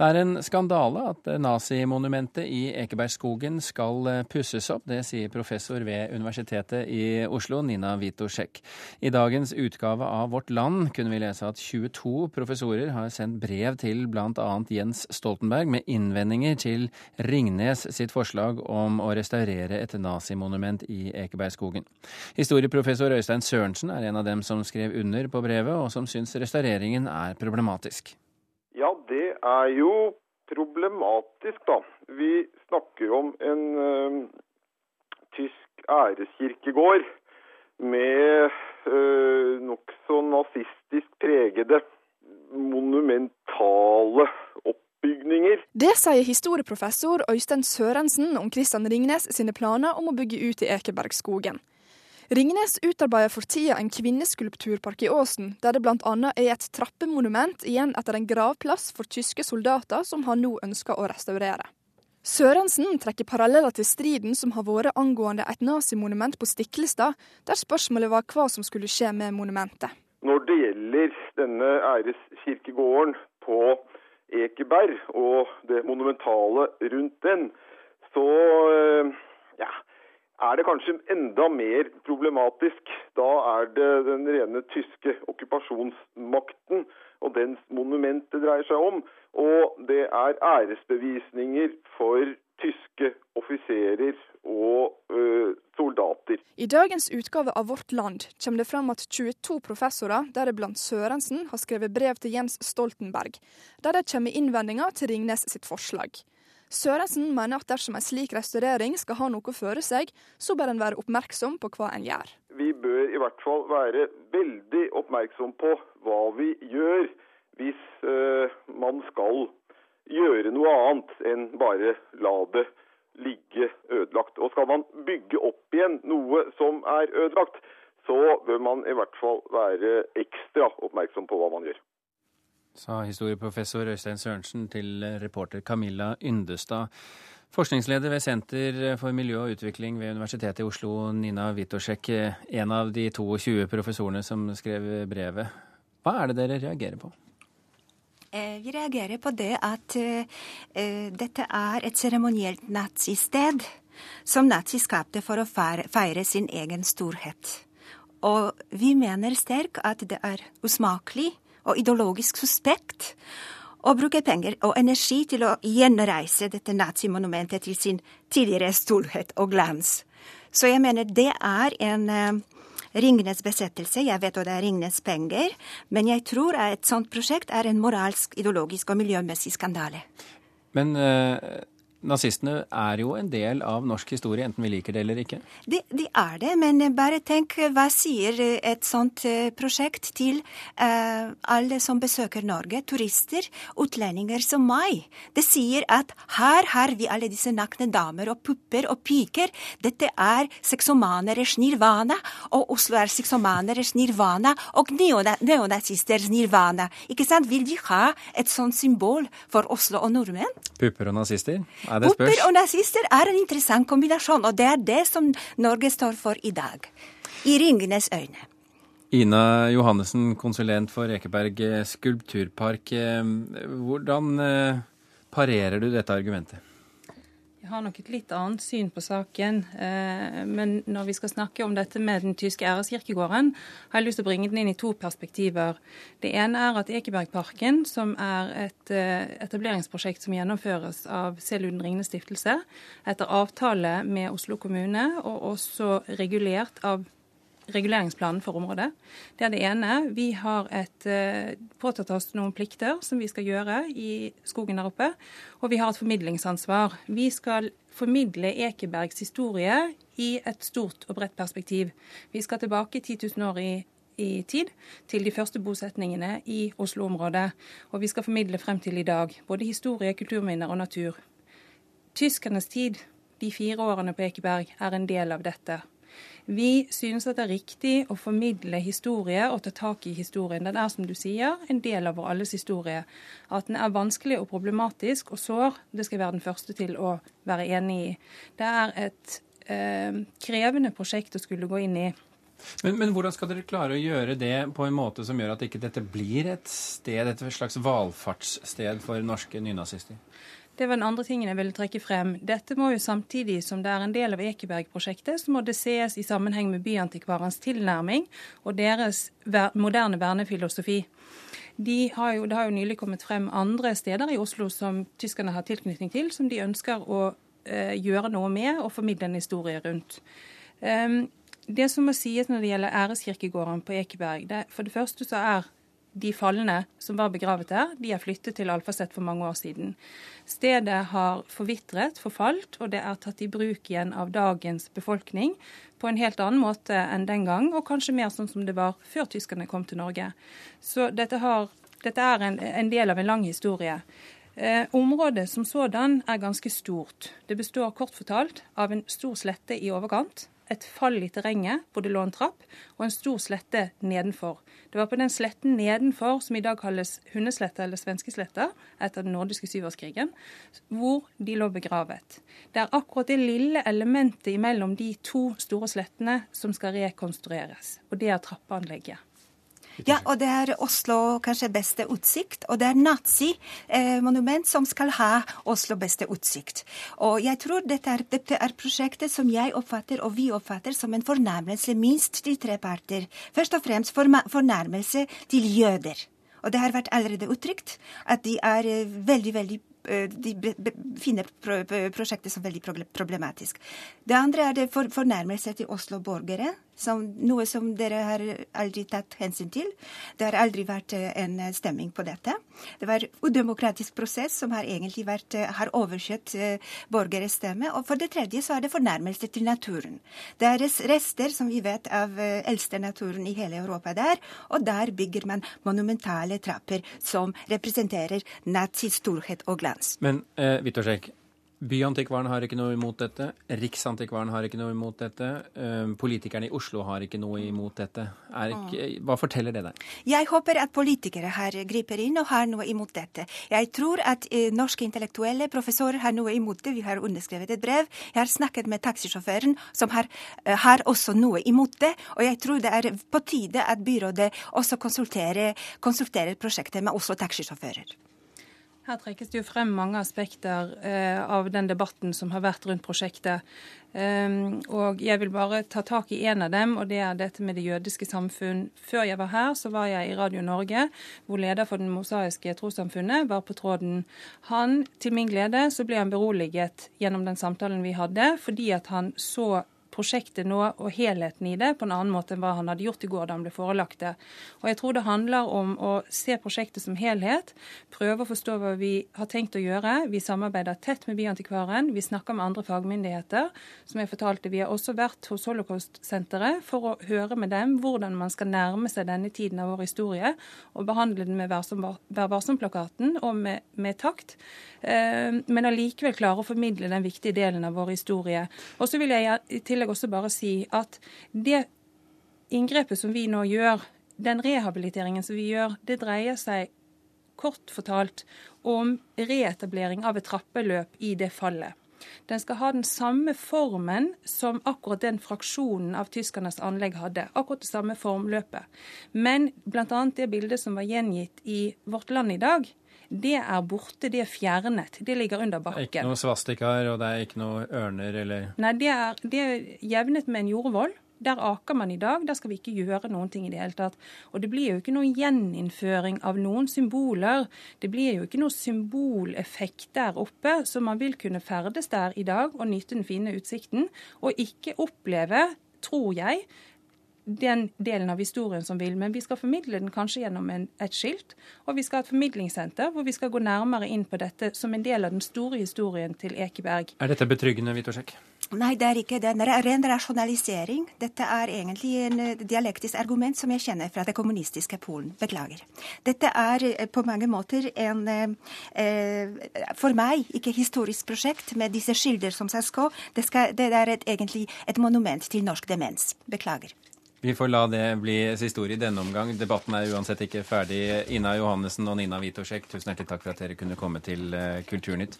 Det er en skandale at nazimonumentet i Ekebergskogen skal pusses opp. Det sier professor ved Universitetet i Oslo, Nina Witoszek. I dagens utgave av Vårt Land kunne vi lese at 22 professorer har sendt brev til bl.a. Jens Stoltenberg med innvendinger til Ringnes sitt forslag om å restaurere et nazimonument i Ekebergskogen. Historieprofessor Øystein Sørensen er en av dem som skrev under på brevet, og som syns restaureringen er problematisk. Er jo problematisk, da. Vi snakker om en ø, tysk æreskirkegård med ø, nokså nazistisk pregede monumentale oppbygninger. Det sier historieprofessor Øystein Sørensen om Christian Ringnes sine planer om å bygge ut i Ekebergskogen. Ringnes utarbeider for tida en kvinneskulpturpark i Åsen, der det bl.a. er et trappemonument igjen etter en gravplass for tyske soldater som han nå ønsker å restaurere. Sørensen trekker paralleller til striden som har vært angående et nazimonument på Stiklestad, der spørsmålet var hva som skulle skje med monumentet. Når det gjelder denne æreskirkegården på Ekeberg og det monumentale rundt den, så ja, er det kanskje enda mer problematisk. Da er det den rene tyske okkupasjonsmakten og dens monument det dreier seg om. Og det er æresbevisninger for tyske offiserer og ø, soldater. I dagens utgave av Vårt Land kommer det fram at 22 professorer, deriblant Sørensen, har skrevet brev til Jens Stoltenberg, der det kommer innvendinger til Ringnes sitt forslag. Sørensen mener at dersom en slik restaurering skal ha noe føre seg, så bør en være oppmerksom på hva en gjør. Vi bør i hvert fall være veldig oppmerksom på hva vi gjør hvis uh, man skal gjøre noe annet enn bare la det ligge ødelagt. Og skal man bygge opp igjen noe som er ødelagt, så bør man i hvert fall være ekstra oppmerksom på hva man gjør sa historieprofessor Øystein Sørensen til reporter Camilla Yndestad. Forskningsleder ved Senter for miljø og utvikling ved Universitetet i Oslo, Nina Witoszek, en av de 22 professorene som skrev brevet. Hva er det dere reagerer på? Eh, vi reagerer på det at uh, dette er et seremonielt nazisted som nazi skapte for å feire sin egen storhet. Og vi mener sterkt at det er usmakelig og ideologisk suspekt å bruke penger og energi til å gjenreise dette nazimonumentet til sin tidligere storhet og glans. Så jeg mener det er en uh, Ringnes besettelse. Jeg vet at det er Ringnes penger, men jeg tror et sånt prosjekt er en moralsk, ideologisk og miljømessig skandale. Men uh, Nazistene er jo en del av norsk historie, enten vi liker det eller ikke? De, de er det, men bare tenk hva sier et sånt eh, prosjekt til uh, alle som besøker Norge, turister, utlendinger som meg. Det sier at her har vi alle disse nakne damer og pupper og piker. Dette er sexomaneres nirvana, og Oslo er sexomaneres nirvana og neonazisters nirvana. Ikke sant? Vil de ha et sånt symbol for Oslo og nordmenn? Pupper og nazister? Popper og nazister er en interessant kombinasjon, og det er det som Norge står for i dag. I Ringenes øyne. Ina Johannessen, konsulent for Ekeberg skulpturpark. Hvordan eh, parerer du dette argumentet? Jeg har nok et litt annet syn på saken. Eh, men når vi skal snakke om dette med den tyske æreskirkegården, har jeg lyst til å bringe den inn i to perspektiver. Det ene er at Ekebergparken, som er et eh, etableringsprosjekt som gjennomføres av C. Luden Ringnes stiftelse, etter avtale med Oslo kommune, og også regulert av reguleringsplanen for området. Det er det ene. Vi har et, uh, påtatt oss noen plikter som vi skal gjøre i skogen der oppe. Og vi har et formidlingsansvar. Vi skal formidle Ekebergs historie i et stort og bredt perspektiv. Vi skal tilbake 10 000 år i, i tid, til de første bosetningene i Oslo-området. Og vi skal formidle frem til i dag. Både historie, kulturminner og natur. Tyskernes tid, de fire årene på Ekeberg, er en del av dette. Vi synes at det er riktig å formidle historie og ta tak i historien. Den er, som du sier, en del av vår alles historie. At den er vanskelig og problematisk og sår, det skal jeg være den første til å være enig i. Det er et eh, krevende prosjekt å skulle gå inn i. Men, men, hvordan skal dere klare å gjøre det på en måte som gjør at ikke dette blir et sted, et slags valfartssted for norske nynazister? Det var den andre tingen jeg ville trekke frem. Dette må jo samtidig som det er en del av Ekeberg-prosjektet, så må det ses i sammenheng med Byantikvarens tilnærming og deres moderne vernefilosofi. De har jo, det har jo nylig kommet frem andre steder i Oslo som tyskerne har tilknytning til, som de ønsker å eh, gjøre noe med og formidle en historie rundt. Um, det som må sies når det gjelder æreskirkegården på Ekeberg, det, for det første så er de falne som var begravet der, de er flyttet til Alfaset for mange år siden. Stedet har forvitret, forfalt, og det er tatt i bruk igjen av dagens befolkning på en helt annen måte enn den gang, og kanskje mer sånn som det var før tyskerne kom til Norge. Så dette, har, dette er en, en, del av en lang historie. Eh, området som sådan er ganske stort. Det består kort fortalt av en stor slette i overkant, et fall i terrenget hvor det lå en trapp, og en stor slette nedenfor. Det var på den sletten nedenfor, som i dag kalles Hundesletta eller Svenskesletta, etter den nordiske syvårskrigen, hvor de lå begravet. Det er akkurat det lille elementet mellom de to store slettene som skal rekonstrueres, og det er trappeanlegget. Ja, og det er Oslo kanskje beste utsikt. Og det er nazi-monument som skal ha Oslo beste utsikt. Og jeg tror dette er, dette er prosjektet som jeg oppfatter, og vi oppfatter, som en fornærmelse minst til tre parter. Først og fremst fornærmelse til jøder. Og det har vært allerede uttrykt at de er eh, veldig, veldig Eh, de finner prosjektet som veldig problematisk. Det andre er det fornærmelse til Oslo-borgere, noe som dere har aldri tatt hensyn til. Det har aldri vært eh, en stemming på dette. Det var udemokratisk prosess som har egentlig vært, eh, har oversett borgeres stemme. Og for det tredje så er det fornærmelser til naturen. Det er rester, som vi vet, av eldste naturen i hele Europa der, og der bygger man monumentale trapper som representerer nazis storhet og glans. Men eh, Vittorsek, Byantikvaren har ikke noe imot dette. Riksantikvaren har ikke noe imot dette. Eh, politikerne i Oslo har ikke noe imot dette. Ikke, hva forteller det deg? Jeg håper at politikere her griper inn og har noe imot dette. Jeg tror at eh, norske intellektuelle professorer har noe imot det. Vi har underskrevet et brev. Jeg har snakket med taxisjåføren, som har, uh, har, også noe imot det. Og jeg tror det er på tide at byrådet også konsulterer, konsulterer prosjektet med Oslo taxisjåfører. Her trekkes det jo frem mange aspekter eh, av den debatten som har vært rundt prosjektet. Um, og jeg vil bare ta tak i en av dem, og det er dette med det jødiske samfunn. Før jeg var her, så var jeg i Radio Norge, hvor leder for Den mosaiske trossamfunnet var på tråden. Han, til min glede, så ble han beroliget gjennom den samtalen vi hadde, fordi at han så prosjektet nå og helheten i det på en annen måte enn hva han hadde gjort i går da han ble forelagt det. Og jeg tror det handler om å se prosjektet som helhet, prøve å forstå hva vi har tenkt å gjøre. Vi samarbeider tett med Byantikvaren, vi snakker med andre fagmyndigheter. Som jeg fortalte, vi har også vært hos Holocaust-senteret for å høre med dem hvordan man skal nærme seg denne tiden av vår historie, og behandle den med Vær varsom-plakaten og med, med takt. Eh, men allikevel klare å formidle den viktige delen av vår historie. Og så vil jeg til tillegg også bare si at det inngrepet som vi nå gjør, den rehabiliteringen som vi gjør, det dreier seg kort fortalt om reetablering av et trappeløp i det fallet. Den skal ha den samme formen som akkurat den fraksjonen av tyskernes anlegg hadde. Akkurat det samme formløpet. Men bl.a. det bildet som var gjengitt i Vårt Land i dag, det er borte, det er fjernet. Det ligger under bakken. Det er ikke noe svastikaer, og det er ikke noe ørner eller Nei, det er, det er jevnet med en jordvoll. Der aker man i dag. Der skal vi ikke gjøre noen ting i det hele tatt. Og det blir jo ikke noen gjeninnføring av noen symboler. Det blir jo ikke noen symboleffekt der oppe, så man vil kunne ferdes der i dag og nyte den fine utsikten, og ikke oppleve, tror jeg, den delen av historien som vil, men vi skal formidle den kanskje gjennom en, et skilt. Og vi skal ha et formidlingssenter hvor vi skal gå nærmere inn på dette som en del av den store historien til Ekeberg. Er dette betryggende, Witoszek? Nei, det er ikke det. Det er ren rasjonalisering. Dette er egentlig en eh, dialektisk argument som jeg kjenner fra det kommunistiske Polen. Beklager. Dette er eh, på mange måter en eh, for meg ikke historisk prosjekt med disse skilder som skal gå. Det, skal, det er et, egentlig et monument til norsk demens. Beklager. Vi får la det bli siste ord i denne omgang. Debatten er uansett ikke ferdig. Ina Johannessen og Nina Witoszek, tusen hjertelig takk for at dere kunne komme til eh, Kulturnytt.